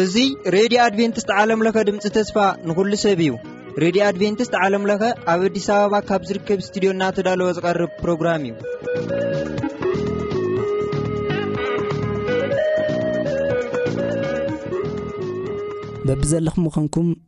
እዙይ ሬድዮ ኣድቨንትስት ዓለምለኸ ድምፂ ተስፋ ንኹሉ ሰብ እዩ ሬድዮ ኣድቨንትስት ዓለምለኸ ኣብ ኣዲስ ኣበባ ካብ ዝርከብ እስትድዮ እናተዳለወ ዝቐርብ ፕሮግራም እዩ በብዘለኹም ምዃንኩም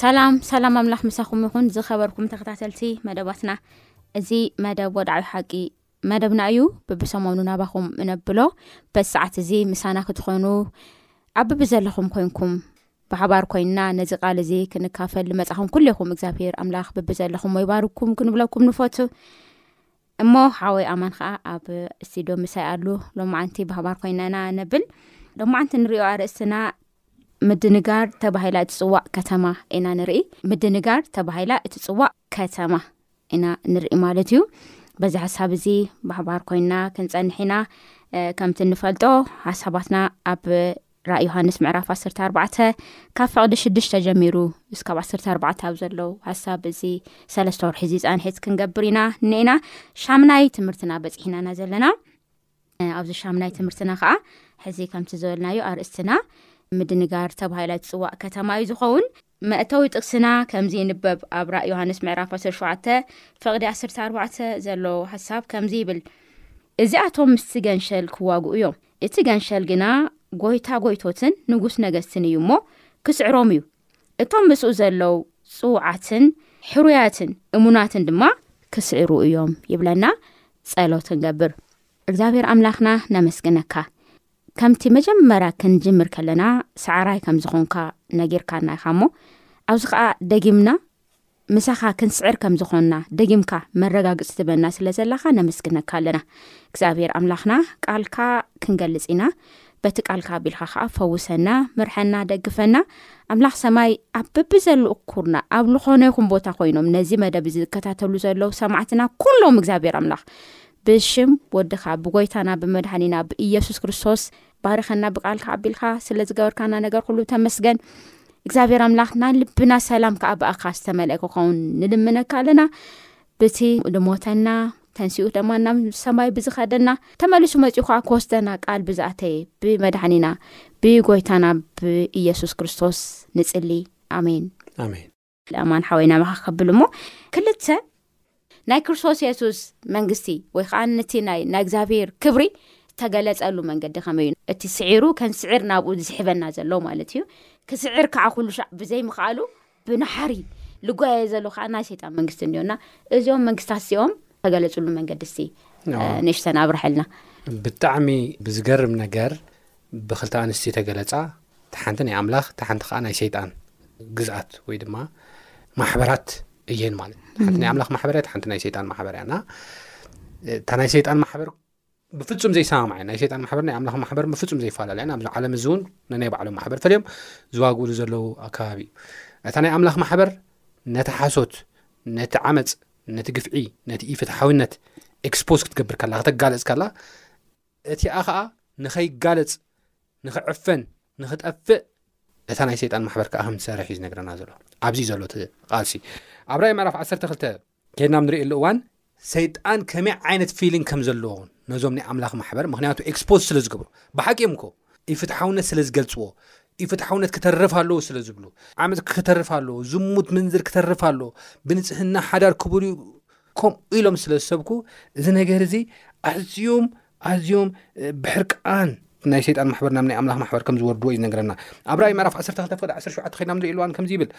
ሰላም ሰላም ኣምላኽ ምሳኹም ይኹን ዝኸበርኩም ተኸታተልቲ መደባትና እዚ መደብ ወድዓዊ ሓቂ መደብና እዩ ብብሰሞኑ ናባኹም እነብሎ በዚ ሰዓት እዚ ምሳና ክትኾኑ ኣብ ብቢ ዘለኹም ኮንኩም ብሓባር ኮይንና ነዚ ቓል እዚ ክንካፈል ንመፃኹም ኩሉ ይኹም እግዚኣብሄር ኣምላኽ ብቢ ዘለኹም ወይባርኩም ክንብለኩም ንፈቱ እሞ ሓወይ ኣማን ከዓ ኣብ ስቲዶ ምሳይ ኣሉ ሎማዓንቲ ብሓባር ኮይና ኢና ነብል ሎማዓንቲ ንሪኦ ኣርእስትና ምድንጋር ተባሂላ እትፅዋዕ ከተማ ኢና ንርኢ ምድንጋር ተባሂላ እትፅዋዕ ከተማ ኢና ንርኢ ማለት እዩ በዚ ሓሳብ እዚ ባሕባር ኮይና ክንፀንሕ ኢና ከምቲ እንፈልጦ ሓሳባትና ኣብ ራእ ዮሃንስ ምዕራፍ 14 ካብ ፍቕዲ 6ዱሽ ጀሚሩ እስካብ 14ባ ኣብ ዘለው ሓሳብ እዚ ሰለስተ ወርሒዚ ፃንሒት ክንገብር ኢና እኒኤና ሻምናይ ትምህርትና በፂሒናና ዘለና ኣብዚ ሻምናይ ትምህርትና ከኣ ሕዚ ከምቲ ዝበልናዮ ኣርእስትና ምድንጋር ተባሂላ ዝጽዋእ ከተማ እዩ ዝኸውን መእተዊ ጥቕስና ከምዚ ይንበብ ኣብ ራእ ዮሃንስ ምዕራፍ 17 ፍቕዲ 14 ዘሎ ሓሳብ ከምዚ ይብል እዚኣቶም ምስቲ ገንሸል ክዋግኡ እዮም እቲ ገንሸል ግና ጎይታ ጎይቶትን ንጉስ ነገስትን እዩ እሞ ክስዕሮም እዩ እቶም ምስኡ ዘለዉ ጽዉዓትን ሕሩያትን እሙናትን ድማ ክስዕሩ እዮም ይብለና ጸሎት ንገብር እግዚኣብሔር ኣምላኽና ነመስግነካ ከምቲ መጀመርያ ክንጅምር ከለና ሰዓራይ ከም ዝኾንካ ነጊርካና ኢኻ እሞ ኣብዚ ኸዓ ደጊምና ምሳኻ ክንስዕር ከም ዝኾንና ደጊምካ መረጋግፅ ትበና ስለ ዘለኻ ነመስግነካ ኣለና እግዚኣብሔር ኣምላኽና ቃልካ ክንገልፅ ኢና በቲ ቃልካ ኣቢልካ ከዓ ፈውሰና ምርሐና ደግፈና ኣምላኽ ሰማይ ኣብ ብቢ ዘሉ እኩርና ኣብ ልኾነ ይኹም ቦታ ኮይኖም ነዚ መደብ እዚ ዝከታተሉ ዘለዉ ሰማዕትና ኩሎም እግዚኣብሔር ኣምላኽ ብሽም ወድኻ ብጎይታና ብመድሃኒና ብኢየሱስ ክርስቶስ ባርኸና ብቃልካ ኣቢልካ ስለ ዝገበርካና ነገር ኩሉ ተመስገን እግዚኣብሔር ኣምላኽ ናይ ልብና ሰላም ከዓ ብኣካ ዝተመልአ ክኸውን ንልምነካ ኣለና ብቲ ድሞተና ተንስኡ ደማ ናብ ሰማይ ብዝኸደና ተመልሱ መፅኡ ከዓ ክወስደና ቃል ብዝኣተየ ብመድሕኒና ብጎይታና ብኢየሱስ ክርስቶስ ንፅሊ ኣሜን ኣማን ሓወይ ናባኻ ከብል እሞ ክልተ ናይ ክርስቶስ የሱስ መንግስቲ ወይ ከዓ ነቲ ናይ ናይ እግዚኣብሄር ክብሪ ተገለጸሉ መንገዲ ከመይ እዩ እቲ ስዒሩ ከንስዕር ናብኡ ዝስሕበና ዘሎ ማለት እዩ ክስዕር ከዓ ኩሉ ሻዕ ብዘይምክኣሉ ብናሓሪ ልጓየ ዘሎ ከዓ ናይ ሰይጣን መንግስቲ እንዮና እዚኦም መንግስታት እዚኦም ተገለፅሉ መንገዲ እስቲ ንእሽተን ኣብርሐልና ብጣዕሚ ብዝገርም ነገር ብክልተ ኣንስቲ ተገለፃ እታ ሓንቲ ናይ ኣምላኽ እታ ሓንቲ ከዓ ናይ ሰይጣን ግዝኣት ወይ ድማ ማሕበራት እየን ማለት ሓንቲ ናይ ኣምላኽ ማሕበር እያ ሓንቲ ናይ ሰይጣን ማሕበር እያ እና እታ ናይ ሰይጣን ማሕበር ብፍፁም ዘይሰማማ ናይ ሰይጣን ማሕበር ናይ ኣምላኽ ማሕበር ብፍፁም ዘይፈላለ ኣብዚ ዓለም እዚ እውን ንናይ ባዕሎም ማሕበር ፈልዮም ዝዋግኡሉ ዘለዉ ኣከባቢ እዩ እታ ናይ ኣምላኽ ማሕበር ነቲ ሓሶት ነቲ ዓመፅ ነቲ ግፍዒ ነቲ ኢፍትሓዊነት ኤክስፖዝ ክትገብር ከላ ከተጋለፅ ከላ እቲኣ ከዓ ንኸይጋለፅ ንኽዕፈን ንኽጠፍእ ነታ ናይ ሰይጣን ማሕበር ከኣ ከም ዝሰርሕ እዩ ዝነግረና ዘሎ ኣብዚ ዘሎ እቲ ቃልሲ ኣብ ራይ ምዕራፍ 12 ከድና ንርእየሉ እዋን ሰይጣን ከመይ ዓይነት ፊሊንግ ከም ዘለዎ ነዞም ናይ ኣምላኽ ማሕበር ምክንያቱ ኤክስፖዝ ስለ ዝገብሩ ብሓቂ እዮም እኮ ኢፍትሓውነት ስለ ዝገልጽዎ ኢፍትሓውነት ክተርፍ ኣለዎ ስለ ዝብሉ ዓመፅ ክተርፍ ኣለዎ ዝሙት ምንዝር ክተርፍ ኣለዎ ብንፅህና ሓዳር ክቡር እዩ ከምኡ ኢሎም ስለ ዝሰብኩ እዚ ነገር እዚ ኣዝዮም ኣዝዮም ብሕርቃን ናይ ሰይጣን ማሕበር ናብ ናይ ኣምላኽ ማሕበር ከም ዝወርድዎ እዩ ዝነገረና ኣብ ራእይ ምዕራፍ 12 ፍቅዲ 17 ኸድናም ዘኢልዋን ከምዚ ይብል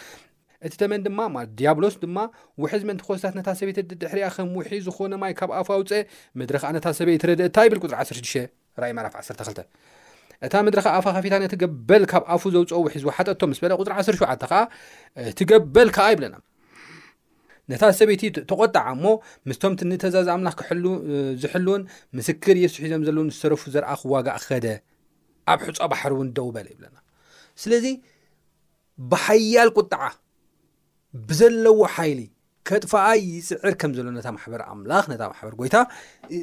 እቲ ተመን ድማ ማለት ዲያብሎስ ድማ ውሕዝ ምእንቲ ኮስታት ነታ ሰበይቲ ድድሕሪያ ከም ውሒ ዝኾነ ማይ ካብ ኣፉ ኣውፀ ምድሪ ከዓ ነታ ሰበይቲ ረድእታ ይብል ቁፅሪ 16 ራእይ ምዕራፍ 12 እታ ምድሪ ከዓ ኣፋ ከፊታ ነቲ ገበል ካብ ኣፉ ዘውፅኦ ውሒ ዝወሓጠቶ ምስ በለ ቁፅሪ 17 ከዓ እቲ ገበል ከዓ ይብለና ነታ ሰበይቲ ተቖጥዓ እሞ ምስቶም ትኒ ተዛዝ ኣምላኽ ክሕሉ ዝሕሉን ምስክር የሱ ሒዞም ዘለውን ዝተረፉ ዘርኣ ክዋጋእ ኸደ ኣብ ሕጾ ባሕሪ እውን ደው በለ ይብለና ስለዚ ብሓያል ቁጥዓ ብዘለዎ ሓይሊ ከጥፋኣ ይፅዕር ከም ዘሎ ነታ ማሕበር ኣምላኽ ነታ ማሕበር ጎይታ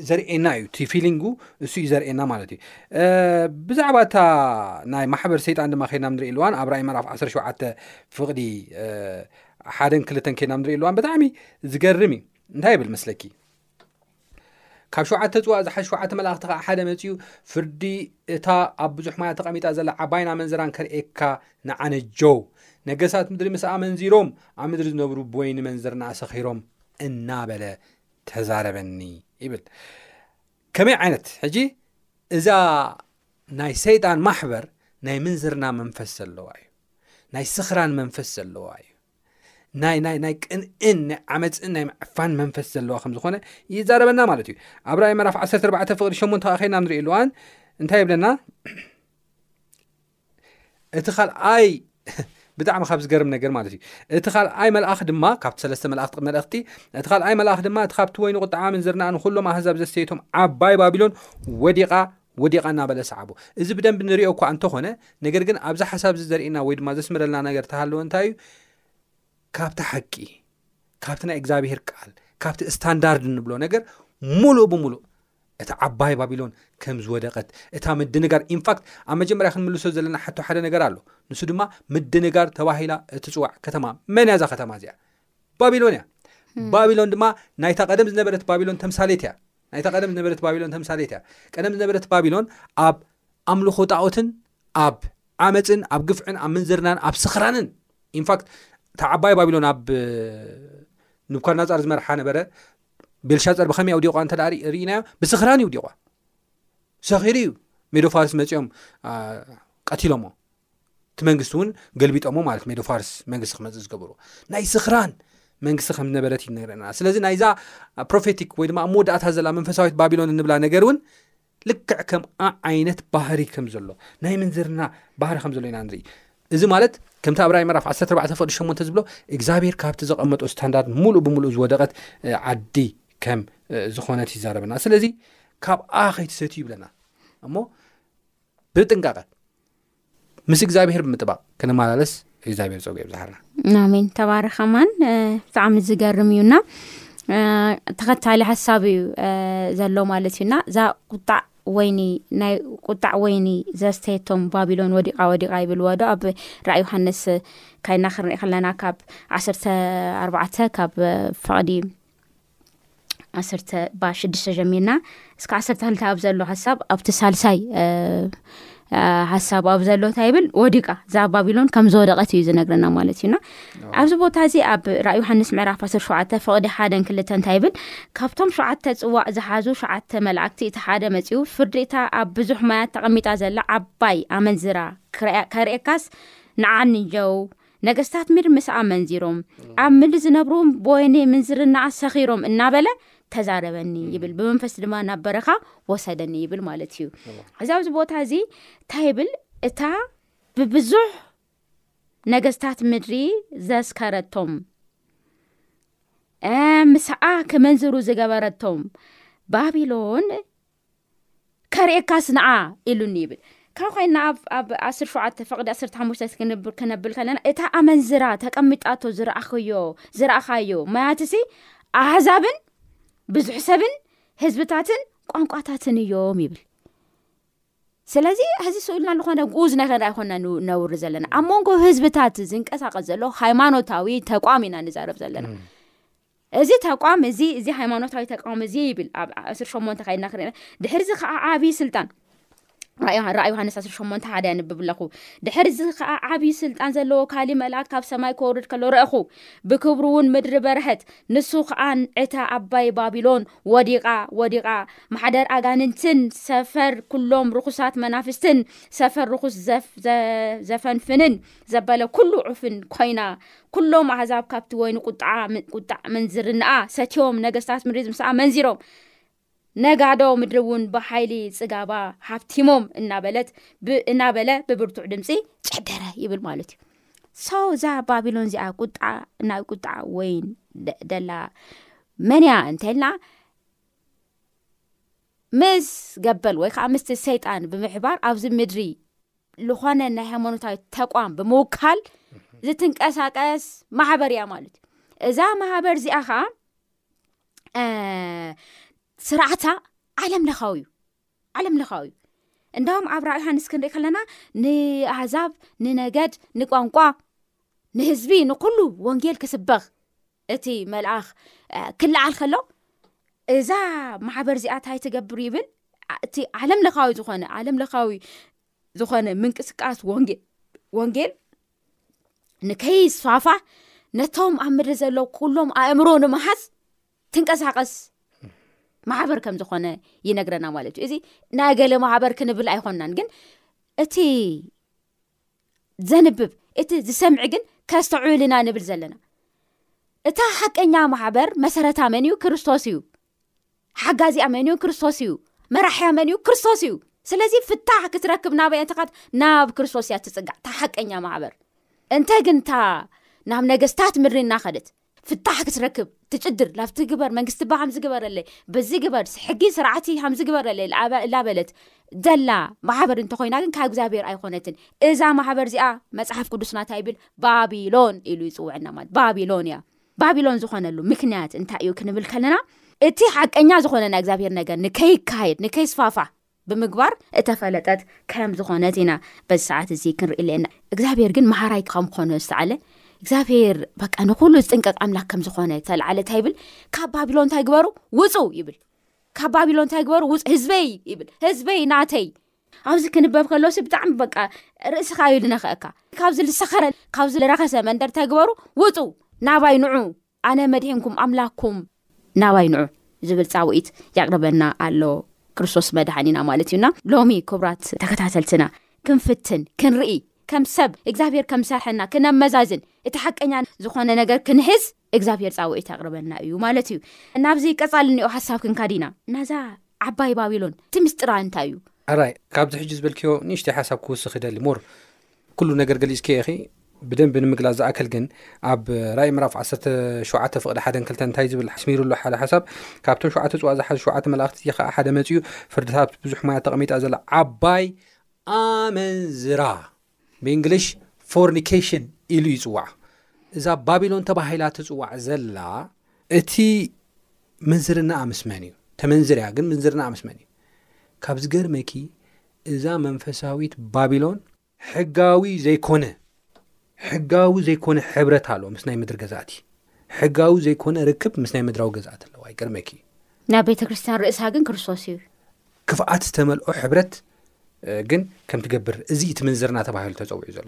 ዘርእና እዩ እቲ ፊሊንጉ እሱ እዩ ዘርእና ማለት እዩ ብዛዕባ እታ ናይ ማሕበር ሰይጣን ድማ ከይድና ንርኢ ኣለዋን ኣብ ራእይ መራፍ 17 ፍቕዲ ሓደን ክልተን ኬና ንርኢ ኣለዋን ብጣዕሚ ዝገርም እዩ እንታይ ይብል መስለኪ ካብ ሸውዓተ ፅዋእ ዝሓ ሸውዓተ መላእኽቲ ከዓ ሓደ መፅኡ ፍርዲ እታ ኣብ ብዙሕ ማያ ተቐሚጣ ዘላ ዓባይና መንዘራን ከርእካ ንዓነጆ ነገሳት ምድሪ ምስ ኣመንዚሮም ኣብ ምድሪ ዝነብሩ ብወይኒ መንዘርና ኣሰኺሮም እናበለ ተዛረበኒ ይብል ከመይ ዓይነት ሕጂ እዛ ናይ ሰይጣን ማሕበር ናይ ምንዝርና መንፈስ ዘለዋ እዩ ናይ ስኽራን መንፈስ ዘለዋ እዩ ናይ ናይ ናይ ቅንእን ናይ ዓመፅን ናይ ምዕፋን መንፈስ ዘለዋ ከም ዝኾነ ይዛረበና ማለት እዩ ኣብ ራእይ ምዕራፍ 14 ፍቕዲ 8 ከዓ ከይና ንሪኢ ኣለዋን እንታይ ይብለና እቲ ካልኣይ ብጣዕሚ ካብ ዝገርም ነገር ማለት እዩ እቲ ካልኣይ መልኣኽ ድማ ካብቲ ሰለስተ መልእኽቲ መልእኽቲ እቲ ካልኣይ መልኣኽ ድማ እቲ ካብቲ ወይኒ ቁጣዓ ምንዝርናኣ ንኩሎም ኣህዛብ ዘስተየቶም ዓባይ ባቢሎን ወዲቓ ወዲቓ እናበለ ሰዓቦ። እዚ ብደንቢ ንሪኦ እኳ እንተኾነ፣ ነገር ግን ኣብዚ ሓሳብዚ ዘርእየና ወይ ድማ ዘስምረልና ነገር ተሃለወ እንታይ እዩ፣ ካብቲ ሓቂ፣ ካብቲ ናይ እግዚኣብሄር ቃል፣ ካብቲ ስታንዳርድ እንብሎ ነገር ሙሉእ ብሙሉእ እታ ዓባይ ባቢሎን ከም ዝወደቐት እታ ምድንጋር ኢንፋክት ኣብ መጀመርያ ክንምልሶ ዘለና ሓቶ ሓደ ነገር ኣሎ ንሱ ድማ ምድንጋር ተባሂላ እትፅዋዕ ከተማ መን እያ እዛ ከተማ እዚኣ ባቢሎን እያ ባቢሎን ድማ ናይታ ቀደም ዝነበረት ባቢሎን ተምሳሌት እያ ናይታ ቀደም ዝነበረት ባቢሎን ተምሳሌት እያ። ቀደም ዝነበረት ባቢሎን ኣብ ኣምልኾ ጣዖትን ኣብ ዓመፅን ኣብ ግፍዕን ኣብ ምንዝርናን ኣብ ስኽራንን ኢንፋክት እታ ዓባይ ባቢሎን ኣብ ንብኳድናፃር ዝመርሓ ነበረ ቤልሻፀር ብከመይ ውዲቋ እንተ ርኢናዮ ብስኽራን እዩ ውዲቋ ሰኺሩ እዩ ሜዶ ፋርስ መፂኦም ቀቲሎሞ እቲ መንግስቲ እውን ገልቢጦሞ ማለት ሜዶ ፋርስ መንግስቲ ክመፅእ ዝገበሩ ናይ ስኽራን መንግስቲ ከም ዝነበረት እዩ ነገረና ስለዚ ናይዛ ፕሮፌቲክ ወይ ድማ ኣብ መወዳእታ ዘላ መንፈሳዊት ባቢሎን እንብላ ነገር እውን ልክዕ ከምኣ ዓይነት ባህሪ ከም ዘሎ ናይ ምንዝርና ባህሪ ከም ዘሎ ኢና ንርኢ እዚ ማለት ከምቲ ኣብ ራይ መራፍ 14 ፍቅዲ 8 ዝብሎ እግዚኣብሄር ካብቲ ዘቐመጦ ስታንዳርድ ሙሉእ ብምሉእ ዝወደቐት ዓዲ ከም ዝኾነት ይዛረበና ስለዚ ካብኣ ከይትሰትዩ ይብለና እሞ ብጥንቃቐ ምስ እግዚኣብሄር ብምጥባቕ ክንመላለስ እግዚኣብሄር ፀጉ የብዝሃልና ኣሜን ተባረኸ ማን ብጣዕሚ ዝገርም እዩና ተኸታሊ ሓሳብ እዩ ዘሎ ማለት እዩና እዛ ቁጣዕ ወይኒ ናይ ቁጣዕ ወይኒ ዘስተየቶም ባቢሎን ወዲቃ ወዲቃ ይብልዎ ዶ ኣብ ራእ ዮሃንስ ካይና ክንሪኢ ከለና ካብ ዓሰርተ ኣርባዕተ ካብ ፈቕዲ ዓሰርተ ባ ሽዱሽተ ጀሚርና እስከ ዓሰርተ ክልተ ኣብ ዘሎ ሓሳብ ኣብቲ ሳልሳይ ሓሳብ ኣብ ዘሎ እንታይ ይብል ወዲቃ እዛ ባቢሎን ከም ዝወደቀት እዩ ዝነግረና ማለት እዩና ኣብዚ ቦታ እዚ ኣብ ራእ ዮሃንስ ምዕራፍ ዓሰር ሸዓተ ፍቅዲ ሓደን ክልተ እንታይ ይብል ካብቶም ሸዓተ ፅዋዕ ዝሓዙ ሸዓተ መላእክቲ እቲ ሓደ መፅኡ ፍርዲ እታ ኣብ ብዙሕ ማያት ተቐሚጣ ዘላ ዓባይ ኣመንዝራ ከርእካስ ንዓኒ ጀው ነገስታት ምድር ምስ ኣመንዚሮም ኣብ ምድሪ ዝነብሩ ብወይኒ ምንዝርና ሰኺሮም እናበለ ተዛረበኒ ይብል ብመንፈስ ድማ ናብ በረኻ ወሰደኒ ይብል ማለት እዩ እዚ ኣብዚ ቦታ እዚ እንታይ ይብል እታ ብብዙሕ ነገስታት ምድሪ ዘስከረቶም ምስኣ ክመንዝሩ ዝገበረቶም ባቢሎን ከርእካስ ንዓ ኢሉኒ ይብል ካብ ኮይና ኣብ ዓስር ሸውዓተ ፍቅዲ ዓሰርተ ሓሙሽተ ክነብል ከለና እታ ኣመንዝራ ተቀሚጣቶ ዝረኣኽዮ ዝረኣኻዮ ማያትሲ ኣህዛብን ብዙሕ ሰብን ህዝብታትን ቋንቋታትን እዮም ይብል ስለዚ ሕዚ ስኡልና ዝኾነ ጉኡዝ ናይ ከ ይኮና ነውሪ ዘለና ኣብ መንጎ ህዝብታት ዝንቀሳቀስ ዘሎ ሃይማኖታዊ ተቋም ኢና ንዛረብ ዘለና እዚ ተቋም እዚ እዚ ሃይማኖታዊ ተቋም እዚ ይብል ኣብ ዕስር ሸሞንተ ከይድና ክርና ድሕርዚ ከዓ ዓብዪ ስልጣን ራእይ ዮሃንስ 18 ሓደ ኣንብብ ኣለኹ ድሕርዚ ከዓ ዓብዪ ስልጣን ዘለዎ ካሊእ መልኣክ ካብ ሰማይ ክወርድ ከሎ ረእኹ ብክብሩ እውን ምድሪ በርሀት ንሱ ከዓ እታ ኣባይ ባቢሎን ወዲቃ ወዲቃ ማሕደር ኣጋንንትን ሰፈር ኩሎም ርኩሳት መናፍስትን ሰፈር ርኩስ ዘፈንፍንን ዘበለ ኩሉ ዑፍን ኮይና ኩሎም ኣህዛብ ካብቲ ወይኒ ቁጣዓ ቁጣዕ ምንዝርናኣ ሰትዮም ነገስታት ምድሪ ዝምስኣ መንዚሮም ነጋዶ ምድሪ እውን ብሓይሊ ጽጋባ ሃብቲሞም እናበለት እናበለ ብብርቱዕ ድምፂ ጨደረ ይብል ማለት እዩ ሰው እዛ ባቢሎን እዚኣ ቁጣዓ ናይ ቁጣዓ ወይን ደላ መን እያ እንተልና ምስ ገበል ወይ ከዓ ምስቲ ሰይጣን ብምሕባር ኣብዚ ምድሪ ዝኾነ ናይ ሃይማኖታዊ ተቋም ብምውካል ዝትንቀሳቀስ ማሕበር እያ ማለት እዩ እዛ ማህበር እዚኣ ከዓ ስርዓታ ዓለም ለኻዊ እዩ ዓለም ለኻዊ እዩ እንዳም ኣብ ራእ ሃንስ ክንሪኢ ከለና ንኣህዛብ ንነገድ ንቋንቋ ንህዝቢ ንኩሉ ወንጌል ክስበኽ እቲ መልኣኽ ክለዓል ከሎ እዛ ማሕበር እዚኣ ታይ ትገብር ይብል እቲ ዓለም ለካዊ ዝኾነ ዓለም ለካዊ ዝኾነ ምንቅስቃስ ወንጌ ወንጌል ንከይስፋፋ ነቶም ኣብ ምድሪ ዘለዉ ኩሎም ኣእምሮ ንምሓዝ ትንቀሳቀስ ማሕበር ከም ዝኾነ ይነግረና ማለት እዩ እዚ ናይ ገለ ማሕበር ክንብል ኣይኮናን ግን እቲ ዘንብብ እቲ ዝሰምዕ ግን ከስተዑል ኢና ንብል ዘለና እታ ሓቀኛ ማሕበር መሰረታ መን እዩ ክርስቶስ እዩ ሓጋዚኣ መን እዩ ክርስቶስ እዩ መራሕያ መን እዩ ክርስቶስ እዩ ስለዚ ፍታሕ ክትረክብ ናበይ ኣንተካት ናብ ክርስቶስ እያ ትፅጋዕ እታ ሓቀኛ ማሕበር እንተ ግንታ ናብ ነገስታት ምድሪ እናኸደት ፍታሕ ክትረክብ ትጭድር ላብቲ ግበር መንግስቲ ባ ከምዚ ግበረለይ በዚ ግበር ሕጊ ስርዓቲ ከምዚ ግበረለይ ላበለት ደላ ማሕበር እንተኮይና ግን ካብ እግዚኣብሔር ኣይኮነትን እዛ ማሕበር እዚኣ መፅሓፍ ቅዱስናታይ ይብል ባቢሎን ኢሉ ይፅውዐና ማለት ባቢሎን እያ ባቢሎን ዝኾነሉ ምክንያት እንታይ እዩ ክንብል ከለና እቲ ሓቀኛ ዝኾነ ናይ እግዚኣብሔር ነገር ንከይካየድ ንከይስፋፋ ብምግባር እተፈለጠት ከም ዝኾነት ኢና በዚ ሰዓት እዚ ክንርኢ ኣለና እግዚኣብሄር ግን መሃራይ ከም ኾነ ዝተዓለ እግዚኣብሄር በቃ ንኩሉ ዝጥንቀቅ ኣምላክ ከም ዝኾነ ዝተለዓለ እንታይ ይብል ካብ ባቢሎን እንታይ ግበሩ ውፁ ይብል ካብ ባቢሎን እንታይ ግበሩ ውፁ ህዝበይ ይብል ህዝበይ ናተይ ኣብዚ ክንበብ ከሎሲ ብጣዕሚ በቃ ርእስኻ እዩ ድነኸእካ ካብዚ ዝሰኸረ ካብዚ ዝረኸሰ መንደር እንታይ ግበሩ ውፁ ናባይ ንዑ ኣነ መድሕንኩም ኣምላኩም ናባይ ንዑ ዝብል ጻውኢት ያቅርበና ኣሎ ክርስቶስ መድሓኒና ማለት እዩ እና ሎሚ ክብራት ተከታተልትና ክንፍትን ክንርኢ ከም ሰብ እግዚኣብሔር ከም ዝሰርሐና ክነመዛዝን እቲ ሓቀኛ ዝኮነ ነገር ክንሕዝ እግዚኣብሔር ጻውኢት ያቅርበና እዩ ማለት እዩ ናብዚ ቀጻሊ እኒኦ ሓሳብ ክንካዲ ኢና ናዛ ዓባይ ባቢሎን እቲ ምስጢራ እንታይ እዩ ኣራይ ካብዚ ሕጂ ዝበልክዮ ንእሽተይ ሓሳብ ክውስኽ ይደሊ ሙር ኩሉ ነገር ገሊጽክዮ ኢኺ፣ ብደንቢ ንምግላጽ ዝኣክል ግን ኣብ ራእይ ምዕራፍ ዓሰርተ ሸውዓተ ፍቕዲ ሓደን ክልተን እንታይ ዝብል ኣስሚሩ ኣሎ ሓደ ሓሳብ ካብቶም ሸውዓተ ጽዋእ ዝሓዙ ሸውዓተ መላእኽቲ ከኣ ሓደ መጺኡ ፍርድታት ብዙሕ ሞያ ተቐሚጣ ዘላ ዓባይ ኣመንዝራ ብእንግሊሽ ፎርኒኬሽን ኢሉ ይጽዋዕ እዛ ባቢሎን ተባሂላ ትጽዋዕ ዘላ እቲ ምንዝርናኣ ምስ መን እዩ ተመንዝር እያ ግን ምንዝርናኣ ምስ መን እዩ ካብ ዝገርመኪ እዛ መንፈሳዊት ባቢሎን ሕጋዊ ዘይኮነ ሕጋዊ ዘይኮነ ሕብረት ኣሎ ምስ ናይ ምድሪ ገዛእቲ ሕጋዊ ዘይኮነ ርክብ ምስ ናይ ምድራዊ ገዛእቲ ኣለዋ ይቅድመኪ ናይ ቤተ ክርስትያን ርእሳ ግን ክርስቶስ እዩ ክፍኣት ዝተመልኦ ሕብረት ግን ከም ትገብር እዚ እቲ ምንዝርና ተባሂሉ ተፀዊዑ ዘሎ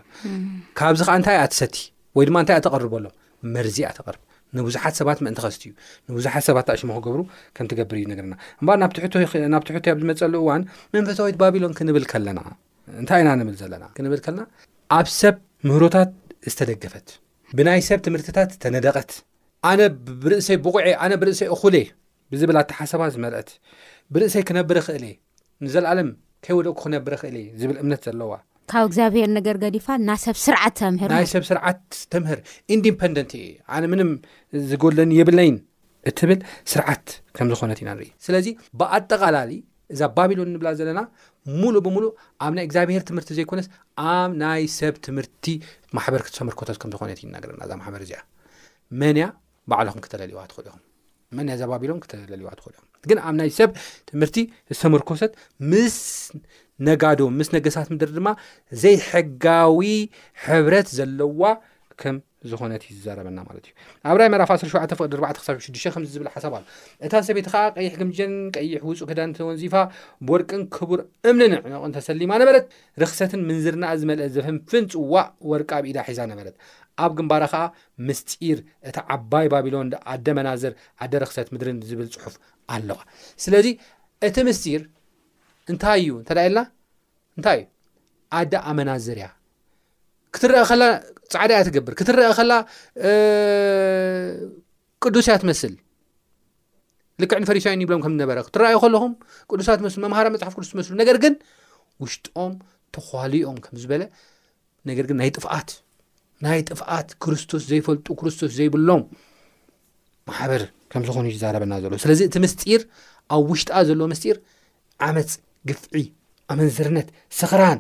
ካብዚ ከዓ እንታይ ኣትሰቲ ወይ ድማ እንታይ ኣተቐርበሎም መርዚ እያ ተቕርብ ንብዙሓት ሰባት ምእንቲ ከስትዩ ንብዙሓት ሰባት ኣሽሙ ክገብሩ ከም ትገብር እዩ ነገርና እምበኣር ናብ ትሕቶ ናብ ትሕቶ ኣብ ዝመፀሉ እዋን መንፈሳዊት ባቢሎን ክንብል ከለና እንታይ ኢና ንብል ዘለና ክንብል ከለና ኣብ ሰብ ምህሮታት ዝተደገፈት ብናይ ሰብ ትምህርትታት ዝተነደቐት ኣነ ብርእሰይ ብቑዐ ኣነ ብርእሰይ እኹል እየ ብዝብል ኣተሓሰባ ዝመልአት ብርእሰይ ክነብር እኽእል እየ ንዘልኣለም ከይወደቕኩ ክነብር እኽእል እየ ዝብል እምነት ዘለዋ ካብ እግዚኣብሄር ነገር ገዲፋ እና ሰብ ስርዓት ተምህር ናይ ሰብ ስርዓት ተምህር ኢንዲፐንደንት እየ ኣነ ምንም ዝጎድለኒ የብለይን እትብል ስርዓት ከም ዝኾነት ኢና ንርኢ ስለዚ ብኣጠቓላሊ እዛ ባቢሎን ንብላ ዘለና ሙሉእ ብምሉእ ኣብ ናይ እግዚኣብሄር ትምህርቲ ዘይኮነስ ኣብ ናይ ሰብ ትምህርቲ ማሕበር ክትሰምርከቶት ከም ዝኾነት ይናገረና እዛ ማሕበር እዚኣ መን እያ ባዕልኹም ክተለልዋ ትኽእሉ ኢኹም መን ያዘባቢሎም ክተለልዋ ትኽእሉ እዮም ግን ኣብ ናይ ሰብ ትምህርቲ ዝተመርኮሰት ምስ ነጋዶ ምስ ነገሳት ምድሪ ድማ ዘይሕጋዊ ሕብረት ዘለዋ ከም ዝኾነት እዩ ዝዛረበና ማለት እዩ ኣብ ራይ መራፍ 17 ፍቅዲ 4 ክሳብ 6 ከምዚ ዝብል ሓሳብ ኣሎ እታ ሰበይቲ ከዓ ቀይሕ ግምጀን ቀይሕ ውፁ ክዳን ተወንዚፋ ብወርቅን ክቡር እምንን ዕነቕን ተሰሊማ ነበረት ርክሰትን ምንዝርና ዝመልአ ዘፍንፍን ፅዋእ ወርቂ ኣብ ኢዳ ሒዛ ነበረት ኣብ ግንባራ ከዓ ምስጢር እታ ዓባይ ባቢሎን ዶ ኣደ መናዝር ኣደ ርኽሰት ምድርን ዝብል ጽሑፍ ኣለዋ ስለዚ እቲ ምስጢር እንታይ እዩ እንተ ኢልና እንታይ እዩ ኣደ ኣመናዝር እያ ክትረአ ከላ ፃዕዳ እያ ትገብር ክትረአ ከላ ቅዱስ እያ ትመስል ልክዕ ንፈሪሳውያን ይብሎም ከም ዝነበረ ክትረኣዩ ከለኹም ቅዱሳት መስሉ መምሃራ መፅሓፍ ቅዱስ ትመስሉ ነገር ግን ውሽጦም ተኳልኦም ከም ዝበለ ነገር ግን ናይ ጥፍኣት ናይ ጥፍኣት ክርስቶስ ዘይፈልጡ ክርስቶስ ዘይብሎም ማሕበር ከም ዝኾኑ እዩ ዝዛረበና ዘሎ ስለዚ እቲ ምስጢር ኣብ ውሽጣ ዘሎ ምስጢር ዓመፅ ግፍዒ ኣመንዝርነት ስኽራን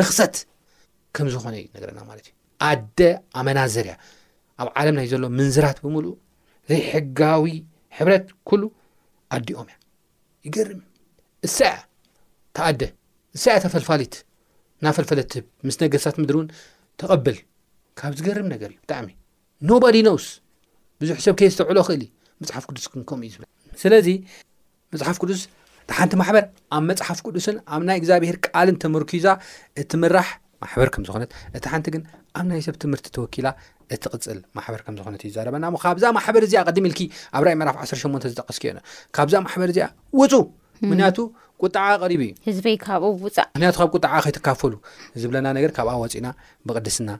ርኽሰት ከም ዝኾነ እዩ ነገረና ማለት እዩ ኣደ ኣመናዘር እያ ኣብ ዓለም ናይ ዘሎ ምንዝራት ብምሉእ ዘይሕጋዊ ሕብረት ኩሉ ኣዲኦም እያ ይገርም እዩ እሳ እያ ተኣደ እሳ እያ ተፈልፋሊት ናፈልፈለት ትህብ ምስ ነገስታት ምድሪ እውን ተቐብል ካብ ዝገርም ነገር እዩ ብጣዕሚ ኖባዲ ነውስ ብዙሕ ሰብ ከየዝተውዕሎ ክእል እዩ መፅሓፍ ቅዱስ ግን ከምኡ እዩ ዝብል ስለዚ መፅሓፍ ቅዱስ ሓንቲ ማሕበር ኣብ መፅሓፍ ቅዱስን ኣብ ናይ እግዚኣብሄር ቃልን ተመርኪዛ እትምራሕ ማሕበር ከም ዝኾነት፣ እታ ሓንቲ ግን ኣብ ናይ ሰብ ትምህርቲ ተወኪላ እትቕጽል ማሕበር ከም ዝኾነት እዩ ዝዛረበና እሞ ካብዛ ማሕበር እዚኣ ቅድም ኢልኪ ኣብ ራእይ ምዕራፍ 18 ዝጠቀስክዮ ካብዛ ማሕበር እዚኣ ውፁ ምክንያቱ ቁጣዓ ቀሪቡ እዩ ህዝበይ ካብኡ ውፃእ ምክንያቱ ካብ ቁጣዓ ከይትካፈሉ ዝብለና ነገር ካብኣ ወፂና ብቅድስና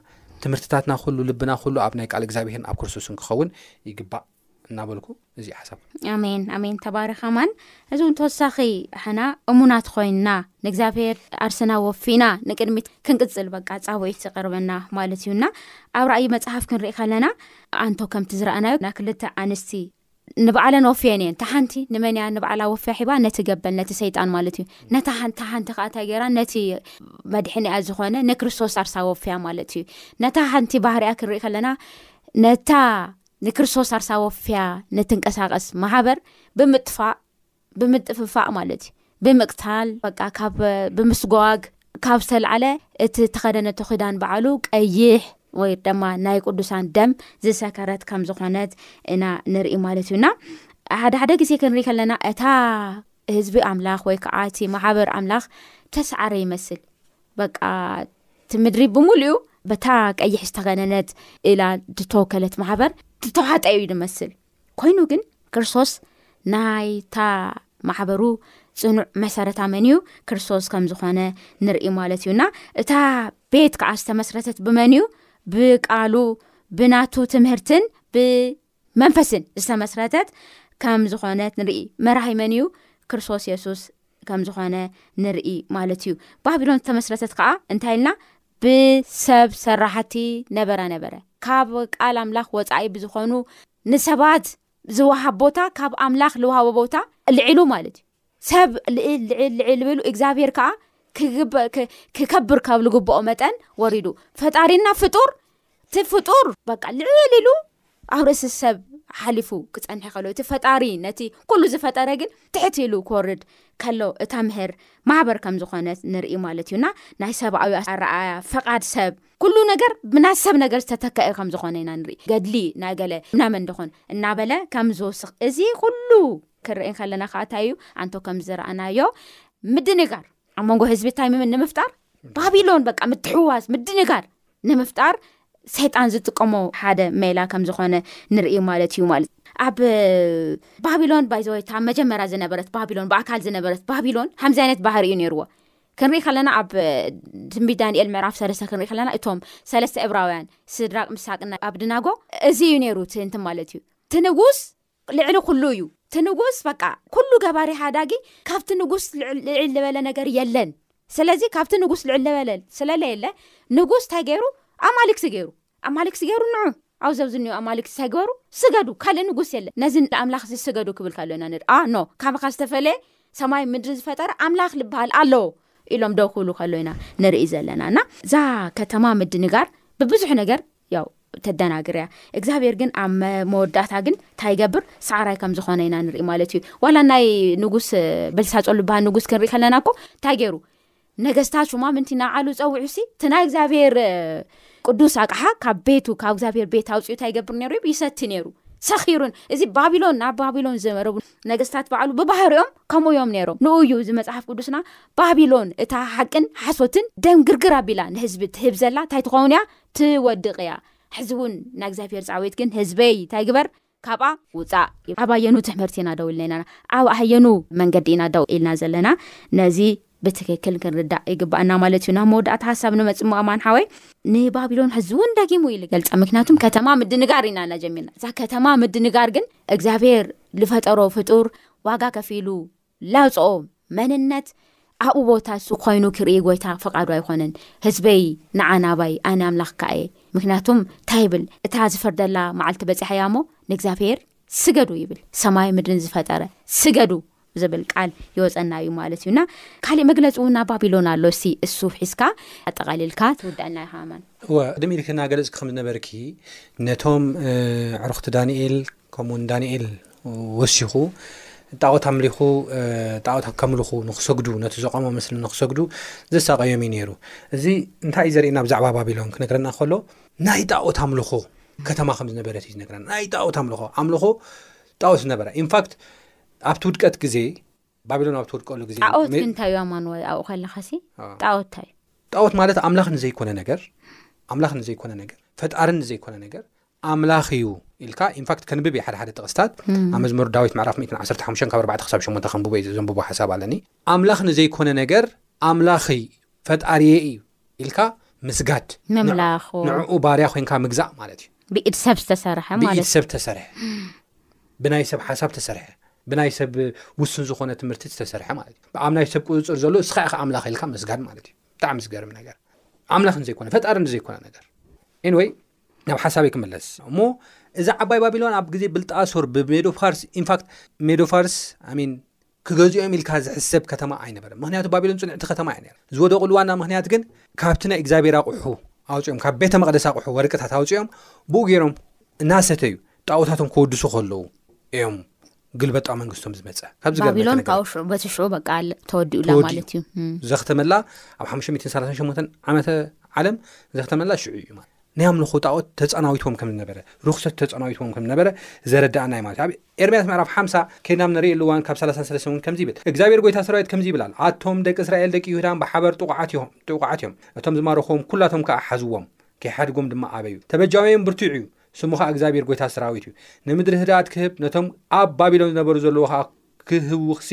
ትምህርትታትና ኩሉ ልብና ኩሉ ኣብ ናይ ቃል እግዚኣብሄርን ኣብ ክርስቶስን ክኸውን ይግባእ እናበልኩ እዚ ሓሳብ ኣሜን ኣሜን ተባረኽ ኣማን እዚ እውን ተወሳኺ ሕና እሙናት ኮይንና ንእግዚኣብሄር ኣርስና ወፊና ንቅድሚት ክንቅፅል በቃ ፃውዒት ዝቅርበና ማለት እዩና ኣብ ራእይ መፅሓፍ ክንሪኢ ከለና ኣንቶ ከምቲ ዝረኣናዮ ናይ ክልተ ኣንስቲ ንባዕለን ወፍየን እየን ተሓንቲ ንመንያ ንባዕላ ወፍያ ሒባ ነቲ ገበል ነቲ ሰይጣን ማለት እዩ ነታ ሓንቲ ሓንቲ ከዓ እንታይ ገይራ ነቲ መድሕን እያ ዝኾነ ንክርስቶስ ኣርሳ ወፍያ ማለት እዩ ነታ ሓንቲ ባህርያ ክንሪኢ ከለና ነታ ንክርስቶስ ኣርሳ ወፍያ ንትንቀሳቐስ ማሕበር ብምጥፋእ ብምጥፍፋእ ማለት እዩ ብምቅታል በቃ ካብ ብምስጓግ ካብ ዝተልዓለ እቲ ተኸደነቶ ክዳን በዓሉ ቀይሕ ወይ ድማ ናይ ቅዱሳን ደም ዝሰከረት ከም ዝኾነት እና ንርኢ ማለት እዩና ሓደ ሓደ ግዜ ክንርኢ ከለና እታ ህዝቢ ኣምላኽ ወይ ከዓ እቲ ማሓበር ኣምላኽ ተሰዓረ ይመስል በቃ እቲ ምድሪ ብምሉኡ በታ ቀይሕ ዝተኸነነት እላ ዝተወከለት ማሕበር ዝተዋሓጠ እዩ ዝመስል ኮይኑ ግን ክርስቶስ ናይታ ማሕበሩ ፅኑዕ መሰረታ መን እዩ ክርስቶስ ከም ዝኾነ ንርኢ ማለት እዩና እታ ቤት ከዓ ዝተመስረተት ብመን እዩ ብቃሉ ብናቱ ትምህርትን መንፈስን ዝተመስረተት ከም ዝኾነት ንርኢ መራሂ መን እዩ ክርስቶስ የሱስ ከም ዝኾነ ንርኢ ማለት እዩ ባቢሎን ዝተመስረተት ከዓ እንታይ ኢልና ብሰብ ሰራሕቲ ነበረ ነበረ ካብ ቃል ኣምላኽ ወፃኢ ብዝኾኑ ንሰባት ዝወሃብ ቦታ ካብ ኣምላኽ ዝውሃቦ ቦታ ልዒሉ ማለት እዩ ሰብ ልዕል ልዕል ልዕል ብሉ እግዚኣብሄር ከዓ ክከብር ካብ ዝግብኦ መጠን ወሪዱ ፈጣሪና ፍጡር እቲ ፍጡር በቃ ልዕል ኢሉ ኣብ ርእሲ ሰብ ሓሊፉ ክፀንሐ ከሎ እቲ ፈጣሪ ነቲ ኩሉ ዝፈጠረ ግን ትሕት ኢሉ ክወርድ ከሎ እታ ምህር ማህበር ከም ዝኾነት ንርኢ ማለት እዩና ናይ ሰብኣዊ ኣረኣያ ፈቓድ ሰብ ኩሉ ነገር ብናት ሰብ ነገር ዝተተካኢ ከም ዝኾነ ኢና ንርኢ ገድሊ ናይ ገለ ናመን ድኾን እናበለ ከም ዝውስኽ እዚ ኩሉ ክንርኢ ከለና ከዓ እንታይ እዩ ኣንቶ ከምዝረኣናዮ ምድንጋር ኣብ መንጎ ህዝቢ እንታይ ምምን ንምፍጣር ባቢሎን በቃ ምትሕዋስ ምድንጋር ንምፍጣር ሰይጣን ዝጥቀሞ ሓደ ሜላ ከም ዝኾነ ንርኢ ማለት እዩ ማለት ኣብ ባቢሎን ባይዘወይታ መጀመርያ ዝነበረት ባቢሎን ብኣካል ዝነበረት ባቢሎን ከምዚ ዓይነት ባህር እዩ ነይርዎ ክንሪኢ ከለና ኣብ ትንቢ ዳንኤል ምዕራፍ ሰለስተ ክንሪኢ ከለና እቶም ሰለስተ እብራውያን ስድራቅ ምሳቅና ኣብ ድናጎ እዚ እዩ ነይሩ ትእንቲ ማለት እዩ እቲ ንጉስ ልዕሊ ኩሉ እዩ እቲ ንጉስ በቃ ኩሉ ገባሪ ሃዳጊ ካብቲ ንጉስ ልዕል ልበለ ነገር የለን ስለዚ ካብቲ ንጉስ ልዕል ልበለ ስለለየለ ንጉስ ታይ ገይሩ ኣማልክቲ ገይሩ ኣማልክቲ ገይሩ ንዑ ኣብ ዘብዝኒዮ ኣማልክቲ ታይ ግበሩ ስገዱ ካልእ ንጉስ የለን ነዚ ኣምላኽ እዚ ስገዱ ክብል ከሎ ኢና ንር ኣ ኖ ካባኻ ዝተፈለየ ሰማይ ምድሪ ዝፈጠረ ኣምላኽ ልበሃል ኣሎ ኢሎም ደው ክብሉ ከሎ ኢና ንርኢ ዘለና እና እዛ ከተማ ምድንጋር ብብዙሕ ነገር ያው ተደናግር እያ እግዚኣብሔር ግን ኣብ መወዳእታ ግን እንታይ ይገብር ሳዕራይ ከም ዝኾነ ኢና ንርኢ ማለት እዩ ዋላ ናይ ንጉስ በልሳፀ ልባሃ ንጉስ ክንርኢ ከለና ኮ እንታይ ገይሩ ነገስታት ሹማ ምንቲ ናዓሉ ፀውዑ ሲ እቲ ናይ እግዚኣብሔር ቅዱስ ኣቅሓ ካብ ቤቱ ካብ እግዚኣብሔር ቤት ኣውፅኡ እንታይ ይገብር ነይሩ ዩ ይሰቲ ነይሩ ሰኺሩን እዚ ባቢሎን ናብ ባቢሎን ዝመረቡ ነገስታት በዕሉ ብባህርኦም ከምኡ እዮም ነይሮም ንኡ እዩ እዚ መፅሓፍ ቅዱስና ባቢሎን እታ ሓቅን ሓሶትን ደንግርግር ኣቢላ ንህዝቢ ትህብ ዘላ እንታይ ትኸውን እያ ትወድቅ እያ ሕዚ ውን ናይ እግዚኣብሔር ፃዊት ግን ህዝበይ ታይ ግበር ካብኣ ውፃእ ይብል ኣብ ኣየኑ ትምህርቲ ኢና ደው ኢልና ኢና ኣብ ኣየኑ መንገዲ ኢና ደው ኢልና ዘለና ነዚ ብትክክል ክንርዳእ ይግባእና ማለት እዩ ናብ መወዳእታ ሓሳብ ንመፅሞ ኣማን ሓወይ ንባቢሎን ሕዚ እውን ደጊሙ ኢሉ ገልፃ ምክንያቱም ከተማ ምድንጋር ኢና ናጀሚርና እዛ ከተማ ምድንጋር ግን እግዚኣብሔር ዝፈጠሮ ፍጡር ዋጋ ከፊሉ ላጾ መንነት ኣብኡ ቦታ እሱ ኮይኑ ክርኢ ጎይታ ፍቃዱ ኣይኮነን ህዝበይ ንዓ ናባይ ኣነ ኣምላኽካ እየ ምክንያቱም እንታይ ይብል እታ ዝፈርደላ መዓልቲ በፂሓ እያ እሞ ንእግዚኣብሄር ስገዱ ይብል ሰማይ ምድርን ዝፈጠረ ስገዱ ዝብል ቃል ይወፀና እዩ ማለት እዩ እና ካሊእ መግለፂ እውን ኣብ ባቢሎን ኣሎ ሲ እሱ ሒዝካ ኣጠቃሊልካ ትውዳእና ይሃማን እወ ቅድም ኢልክና ገለፅኪ ከም ዝነበርኪ ነቶም ዕሩክቲ ዳንኤል ከምኡ ንዳንኤል ወሲኹ ጣዖት ኣምሊኹ ጣዖት ከምልኹ ንክሰግዱ ነቲ ዘቆሞ ምስሊ ንክሰግዱ ዘሳቀዮም እዩ ነይሩ እዚ እንታይ እዩ ዘርእና ብዛዕባ ባቢሎን ክነግረና ከሎ ናይ ጣዖት ኣምልኾ ከተማ ከም ዝነበረት እዩ ዝነግረና ናይ ጣዖት ኣምልኾ ኣምልኾ ጣዖት ዝነበረ ኢንፋክት ኣብቲ ውድቀት ግዜ ባቢሎን ኣብ ትወድቀሉ ግዜ ጣዖት ግን እንታይ እዩ ኣማንዋይ ኣብኡ ከለኻሲ ጣዖት እንታይ እዩ ጣዖት ማለት ኣምላኽ ንዘይኮነ ነገር ኣምላኽ ንዘይኮነ ነገር ፈጣርን ንዘይኮነ ነገር ኣምላኽ እዩ ኢልካ ኢንፋክት ከንብብ እየ ሓደ ሓደ ጥቕስታት ኣብ መዝሙር ዳዊት ምዕራፍ 115 ካብ 4 ክሳብ 8 ከንብቦ እዩ ዘንብቦ ሓሳብ ኣለኒ ኣምላኽ ንዘይኮነ ነገር ኣምላኽ እዩ ፈጣሪየ እዩ ኢልካ ምስጋድ ምምላኽ ንዕኡ ባርያ ኮንካ ምግዛእ ማለት እዩ ብኢድ ሰብ ዝተሰርሐ ብኢድ ሰብ ተሰርሐ ብናይ ሰብ ሓሳብ ተሰርሐ ብናይ ሰብ ውሱን ዝኾነ ትምህርቲ ዝተሰርሐ ማለት እዩ ብኣብ ናይ ሰብ ቁፅፅር ዘሎ እስኻ ኢኻ ኣምላኽ ኢልካ ምስጋድ ማለት እዩ ብጣዕሚ ዝገርም ነገር ኣምላኽ ንዘይኮነ ፈጣሪ ንዘይኮነ ነገር ኤንወይ ናብ ሓሳበይ ክምለስ እሞ እዛ ዓባይ ባቢሎን ኣብ ግዜ ብልጣሶር ብሜዶፋርስ ኢንፋክት ሜዶፋርስ ኣሚን ክገዝኦም ኢልካ ዝሕሰብ ከተማ ኣይነበረ ምክንያቱ ባቢሎን ፅንዕቲ ከተማ እያ ነ ዝወደቕሉ ዋና ምክንያት ግን ካብቲ ናይ እግዚኣብሔር ኣቑሑ ኣውፅኦም ካብ ቤተ መቅደስ ኣቑሑ ወርቅታት ኣውፅኦም ብኡ ገይሮም እናሰተዩ ጣውታቶም ክወድሱ ከለዉ እዮም ግልበጣ መንግስቶም ዝመፀ ካብዚ ባቢሎን ካብኡ ሽዑ በቲ ሽዑ በቃ ተወዲኡላ ማለት እዩ ዘኽተመላ ኣብ 538 ዓመተ ዓለም ዘኽተመላ ሽዑ እዩ ማለት ናይ ኣምልኾ ጣዖት ተፃናዊትዎም ከም ዝነበረ ርክሰት ተፃናዊትዎም ከም ዝነበረ ዘረዳእና እዩ ማለት ኣብ ኤርምያስ ምዕራፍ ሓምሳ ከይናም ንርኢ ኣሉዋን ካብ ሰላሳን ሰለስተ እውን ከምዚ ይብል እግዚኣብሔር ጎይታ ሰራዊት ከምዚ ይብላል ኣቶም ደቂ እስራኤል ደቂ ይሁዳን ብሓበር ጥቑዓት እዮም ጥቑዓት እዮም እቶም ዝማረኽዎም ኩላቶም ከዓ ሓዝዎም ከይሓድጎም ድማ ኣበዩ ተበጃውዮም ብርቱዕ እዩ ስሙ ኸኣ እግዚኣብሄር ጐይታ ሰራዊት እዩ። ንምድሪ ህድኣት ክህብ፣ ነቶም ኣብ ባቢሎን ዝነበሩ ዘለዎ ኸኣ ክህውኽሲ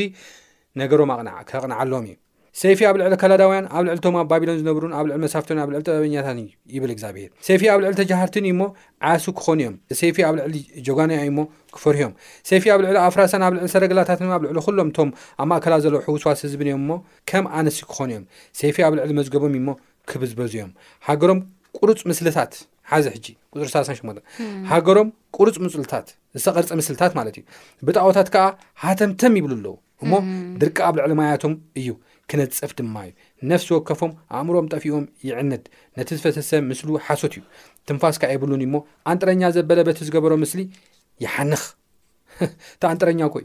ነገሮም ኣቕንዓ፣ ከቕንዓሎም እዩ። ሰይፊ ኣብ ልዕሊ ከላዳውያን፣ ኣብ ልዕሊቶም ኣብ ባቢሎን ዝነብሩን ኣብ ልዕሊ መሳፍቶን ኣብ ልዕሊ ጥበበኛታትን እዩ፣ ይብል እግዚኣብሄር። ሰይፊ ኣብ ልዕሊ ተጃሃርትን እዩ እሞ፣ ዓያሱ ክኾኑ እዮም። ሰይፊ ኣብ ልዕሊ ጀጋኑያ እዩ እሞ፣ ክፈርሁ እዮም። ሰይፊ ኣብ ልዕሊ ኣፍራሳን ኣብ ልዕሊ ሰረገላታትን ኣብ ልዕሊ ዅሎም እቶም ኣብ ማእከላ ዘለዉ ሕውስዋስ ህዝብን እዮም እሞ፣ ከም ኣንስቲ ክኾኑ እዮም። ሰይፊ ኣብ ልዕሊ መዝገቦም እዩ እሞ፣ ክብዝበዙ እዮም። ሃገሮም ቍሩጽ ምስልታት። ሓዚ ሕጂ ቁፅሪ ሳሳን ሽሞንተ ሃገሮም ቁርፅ ምፅልታት ዝተቐርፀ ምስልታት ማለት እዩ ብጣዖታት ከዓ ሃተምተም ይብሉ ኣለዉ እሞ ድርቂ ኣብ ልዕሊ ማያቶም እዩ ክነፀፍ ድማ እዩ ነፍሲ ወከፎም ኣእምሮም ጠፊኦም ይዕንድ ነቲ ዝፈሰሰ ምስሉ ሓሶት እዩ ትንፋስ ከዓ የብሉን እሞ ኣንጥረኛ ዘበለ በቲ ዝገበሮ ምስሊ ይሓንኽ እታ ኣንጥረኛ እኮዩ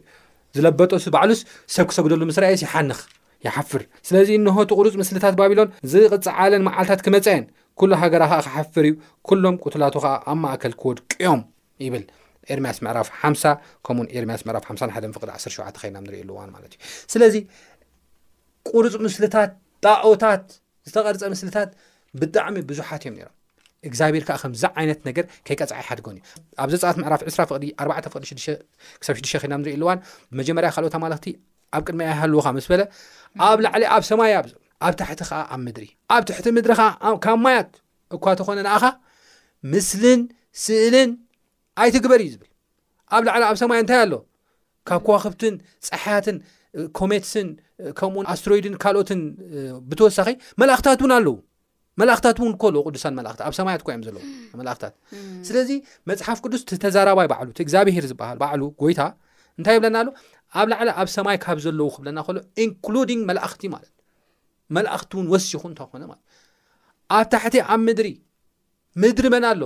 ዝለበጦስ ባዕሉስ ሰብ ክሰግደሉ ምስ ረኣየስ ይሓንኽ ይሓፍር ስለዚ እንሆ ትቑሩፅ ምስልታት ባቢሎን ዝቕፅዓለን መዓልታት ክመፃ እየን ኩሉ ሃገራ ከዓ ክሓፍር እዩ ኩሎም ቁትላቱ ከዓ ኣብ ማእከል ክወድቁ እዮም ይብል ኤርምያስ ምዕራፍ 50 ከምኡውን ኤርምያስ ምዕራፍ 51 ፍቅዲ 17 ከይና ንሪእሉ እዋን ማለት እዩ ስለዚ ቁርፅ ምስልታት ጣኦታት ዝተቐርጸ ምስልታት ብጣዕሚ ብዙሓት እዮም ነይሮም እግዚኣብሔር ከዓ ከምዚ ዓይነት ነገር ከይቀፅዓ ይሓድጎን እዩ ኣብ ዘፀኣት ምዕራፍ ዕስራ ፍቕዲ ኣርባዕተ ፍቕዲ ሽዱሽተ ክሳብ ሽዱሽተ ኸና ንርኢ ኣለዋን መጀመርያ ካልኦት ኣማለኽቲ ኣብ ቅድሚ ኣይሃልውኻ ምስ በለ ኣብ ላዕሊ ኣብ ሰማይ ኣብ ኣብ ታሕቲ ከዓ ኣብ ምድሪ ኣብ ትሕቲ ምድሪ ከዓ ካብ ማያት እኳ ተኾነ ንኣኻ ምስልን ስእልን ኣይትግበር እዩ ዝብል ኣብ ላዕሊ ኣብ ሰማይ እንታይ ኣሎ ካብ ከዋክብትን ፀሓያትን ኮሜትስን ከምኡውን ኣስትሮይድን ካልኦትን ብተወሳኺ መላእክታት እውን ኣለዉ መላእክታት እውን ከለዉ ቅዱሳን መላእክት ኣብ ሰማያት ኳ እዮም ዘለዉ መላእክታት ስለዚ መፅሓፍ ቅዱስ ተዛራባይ ባዕሉ እቲ እግዚኣብሄር ዝበሃል ባዕሉ ጎይታ እንታይ ይብለና ኣሎ ኣብ ላዕሊ ኣብ ሰማይ ካብ ዘለዉ ክብለና ከሎ ኢንክሉዲንግ መላእክቲ ማለት መላእክቲ እውን ወሲኹ እንተኾነ ማለት ኣብ ታሕቲ ኣብ ምድሪ ምድሪ መን ኣሎ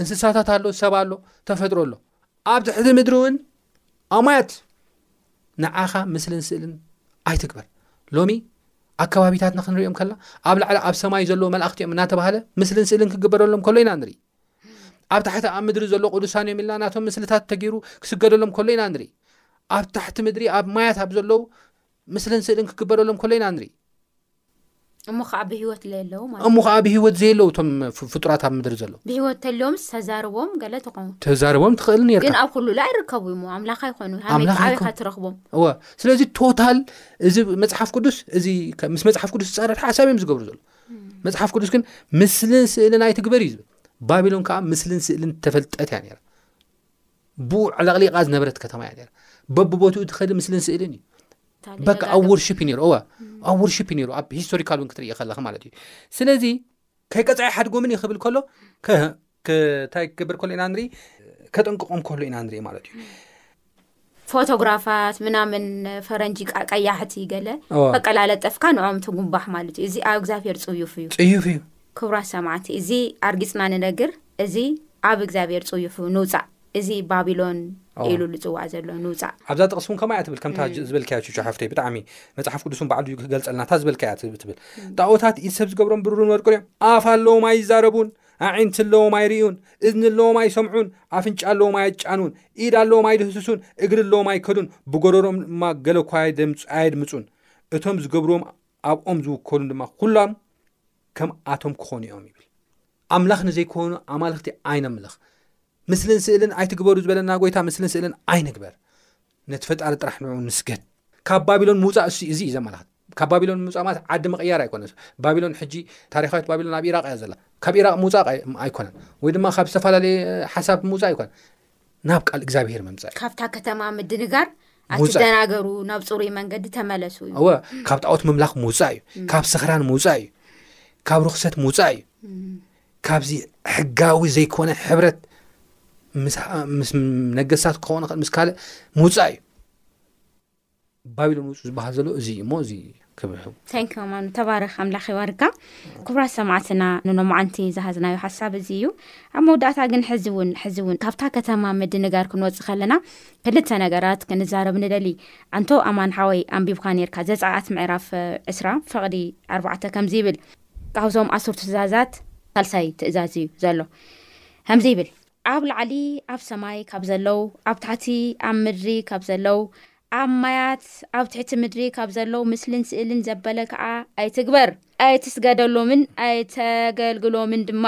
እንስሳታት ኣሎ፣ ሰብ ኣሎ፣ ተፈጥሮ ኣሎ። ኣብ ትሕቲ ምድሪ እውን ኣማያት ንዓኻ ምስልን ስእልን ኣይትግበር ሎሚ ኣከባቢታትና ክንሪኦም ከላ ኣብ ላዕሊ ኣብ ሰማይ ዘለዎ መላእክቲ እዮም እናተባሃለ ምስልን ስእልን ክግበረሎም ከሎ ኢና ንርኢ ኣብ ታሕቲ ኣብ ምድሪ ዘሎ ቅዱሳን እዮም ኢልና ናቶም ምስልታት ተገይሩ ክስገደሎም ከሎ ኢና ንርኢ ኣብ ታሕቲ ምድሪ ኣብ ማያት ኣብ ዘለዉ ምስልን ስእልን ክግበረሎም ከሎ ኢና ንርኢ እሞ ከዓ ብህይወት ለየለዉ ማለት እሞ ከዓ ብህይወት ዘየለዉ እቶም ፍጡራት ኣብ ምድሪ ዘለዉ ብህይወት ተልዮም ተዛርቦም ገለ ትኾኑ ተዛርቦም ትኽእል ነርካ ግን ኣብ ኩሉ ላ ይርከቡ እሞ ኣምላኽ ኣይኮኑ ኣምላኻ ትረኽቦም እወ ስለዚ ቶታል እዚ መፅሓፍ ቅዱስ እዚ ምስ መፅሓፍ ቅዱስ ዝፃረር ሓሳብ እዮም ዝገብሩ ዘሎ መፅሓፍ ቅዱስ ግን ምስልን ስእልን ኣይትግበር እዩ ዝብል ባቢሎን ከዓ ምስልን ስእልን ተፈልጠት እያ ነራ ብኡ ዕለቕሊቓ ዝነበረት ከተማ እያ ነራ በብቦትኡ ትኸዲ ምስልን ስእልን እዩ በቃ ኣብ ወርሽፕ እዩ ነሩ እወ ኣብ ወርሽፕ እዩ ነሩ ኣብ ሂስቶሪካል እውን ክትርኢ ከለካ ማለት እዩ ስለዚ ከይቀፅዐ ሓድጎምን እዩ ክብል ከሎ እንታይ ክገብር ከሎ ኢና ንርኢ ከጠንቅቆም ከሎ ኢና ንርኢ ማለት እዩ ፎቶግራፋት ምናምን ፈረንጂ ቀያሕቲ ገለ በቀላለጠፍካ ንዖም ትጉንባሕ ማለት እዩ እዚ ኣብ እግዚኣብሄር ፅዩፍ እዩ ፅዩፍ እዩ ክብራት ሰማዕቲ እዚ ኣርጊፅና ንነግር እዚ ኣብ እግዚኣብሔር ጽዩፉ ንውጻእ እዚ ባቢሎን እዎ። ኢሉ ዝጽዋዕ ዘሎ ንውጻእ። ኣብዛ ጥቅሲ ውን ከምኣ እያ ትብል ከምታ እም። ዝበልክያ ቹቹ ሓፍተይ ብጣዕሚ መጽሓፍ ቅዱስ ውን ባዕሉ እዩ ክገልጸልና እታ ዝበልካያ እያ ትብል እም። ጣኦታት ኢድ ሰብ ዝገብሮም ብሩርን ወርቅን እዮም ኣፍ ኣለዎም ኣይዛረቡን ኣዒንቲ ኣለዎም ኣይርእዩን እዝኒ ኣለዎም ኣይሰምዑን ኣፍንጫ ኣለዎም ኣየጫኑን ኢድ ኣለዎም ኣይድህስሱን እግሪ ኣለዎም ኣይከዱን ብጎረሮኦም ድማ ገለ እኳ ኣየደምጹ ኣየድምጹን እቶም ዝገብርዎም ኣብኦም ዝውከሉን ድማ ኩሎም ከምኣቶም ክኾኑ እዮም ይብል ኣምላኽ ንዘይኮኑ ኣማልኽቲ ኣይነምልኽ፣ ምስልን ስእልን ኣይትግበሩ ዝበለና ጎይታ ምስልን ስእልን ኣይንግበር፣ ነቲ ፈጣሪ ጥራሕ ንዑ ንስገድ። ካብ ባቢሎን ምውፃእ እሱ እዚ እዩ ዘመላኽት። ካብ ባቢሎን ምውፃእ ማለት ዓዲ ምቕያር ኣይኮነን። ባቢሎን ሕጂ ታሪኻዊት ባቢሎን ኣብ ኢራቅ እያ ዘላ። ካብ ኢራቅ ምውፃእ ኣይኮነን ወይ ድማ ካብ ዝተፈላለየ ሓሳብ ምውፃእ ኣይኮነን። ናብ ቃል እግዚኣብሄር ምምፃእ ካብታ ከተማ ምድንጋር ኣትደናገሩ ናብ ፅሩይ መንገዲ ተመለሱ እዩ እወ ካብ ጣዖት ምምላኽ ምውፃእ እዩ ካብ ስኽራን ምውፃእ እዩ ካብ ርኽሰት ምውፃእ እዩ ካብዚ ሕጋዊ ዘይኮነ ሕብረት ምስ ነገስታት ክኸውን እል ምስ ካልእ ምውፃእ እዩ ባቢሎን ውፁ ዝበሃል ዘሎ እዚ እዩ እሞ እዚ ክብሑ ታንኪ ኣማኑ ተባረኽ ኣምላኽ ይባርካ ክብራት ሰማዕትና ንሎማዓንቲ ዝሃዝናዮ ሓሳብ እዚ እዩ ኣብ መወዳእታ ግን ሕዚ እውን ሕዚ እውን ካብታ ከተማ ምድንጋር ክንወፅእ ከለና ክልተ ነገራት ክንዛረብ ንደሊ ኣንቶ ኣማን ሓወይ ኣንቢብካ ነርካ ዘፀኣት ምዕራፍ ዕስራ ፍቕዲ ኣርባዕተ ከምዚ ይብል ካብዞም ኣስርቱ ትእዛዛት ሳልሳይ ትእዛዝ እዩ ዘሎ ከምዚ ይብል ኣብ ላዕሊ ኣብ ሰማይ ካብ ዘለው፣ ኣብ ታሕቲ ኣብ ምድሪ ካብ ዘለው፣ ኣብ ማያት ኣብ ትሕቲ ምድሪ ካብ ዘለው ምስልን ስእልን ዘበለ ከኣ ኣይትግበር፣ ኣይትስገደሎምን ኣይተገልግሎምን ድማ።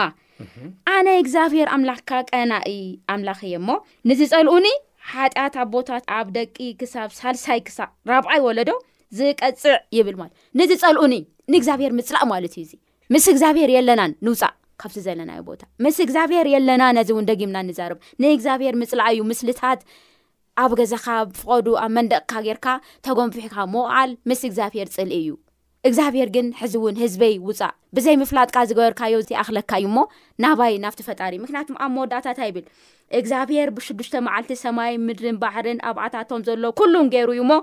ኣነ እግዚኣብሄር ኣምላኽካ ቀናኢ ኣምላኽ እየ እሞ፣ ንዝጸልኡኒ ሓጢኣት ኣቦታት ኣብ ደቂ ክሳብ ሳልሳይ ክሳብ ራብዓይ ወለዶ ዝቀጽዕ ይብል ማለት ንዝጸልኡኒ ንእግዚኣብሄር ምጽላእ ማለት እዩ እዚ ምስ እግዚኣብሔር የለናን ንውፃእ ካብቲ ዘለናዮ ቦታ ምስ እግዚኣብሔር የለና ነዚ እውን ደጊምና ንዛርብ ንእግዚኣብሔር ምፅላእ እዩ ምስልታት ኣብ ገዛኻ ብ ፍቐዱ ኣብ መንደቕካ ጌርካ ተጎንፊሕካ ምውዓል ምስ እግዚኣብሄር ፅልኢ እዩ እግዚኣብሄር ግን ሕዚ እውን ህዝበይ ውፃእ ብዘይ ምፍላጥካ ዝገበርካዮ ይኣኽለካ እዩ እሞ ናባይ ናብቲ ፈጣሪ ምክንያቱ ኣብ መወዳእታታ ይብል እግዚኣብሄር ብሽዱሽተ መዓልቲ ሰማይ ምድርን ባሕርን ኣብኣታቶም ዘሎ ኩሉን ገይሩ እዩ እሞ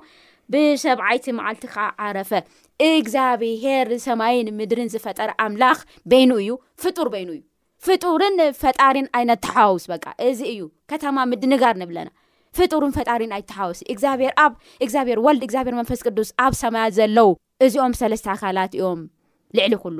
ብሰብዓይቲ መዓልቲ ከዓ ዓረፈ እግዝኣብሄር ሰማይን ምድርን ዝፈጠረ ኣምላኽ በይኑ እዩ ፍጡር በይኑ እዩ ፍጡርን ፈጣሪን ኣይነተሓዋውስ በቃ እዚ እዩ ከተማ ምድንጋር ንብለና ፍጡርን ፈጣሪን ኣይተሓወስ እግዚኣብሔር ኣብ እግዚኣብሔር ወልድ እግዚኣብሔር መንፈስ ቅዱስ ኣብ ሰማያት ዘለው እዚኦም ሰለስተ ኣካላት እዮም ልዕሊ ኩሉ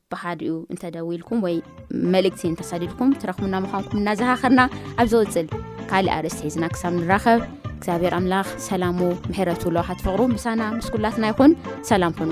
ብሓዲኡ እንተደዊልኩም ወይ መልእክቲ እንተሰዲድኩም ትረኽቡና ምዃንኩም እናዘኻኸርና ኣብ ዘወፅል ካልእ ኣርእስቲ ሒዝና ክሳብ ንራኸብ እግዚኣብሔር ኣምላኽ ሰላሙ ምሕረቱ ለውሃት ፍቕሩ ምሳና ምስ ኩላትና ይኹን ሰላም ኩኑ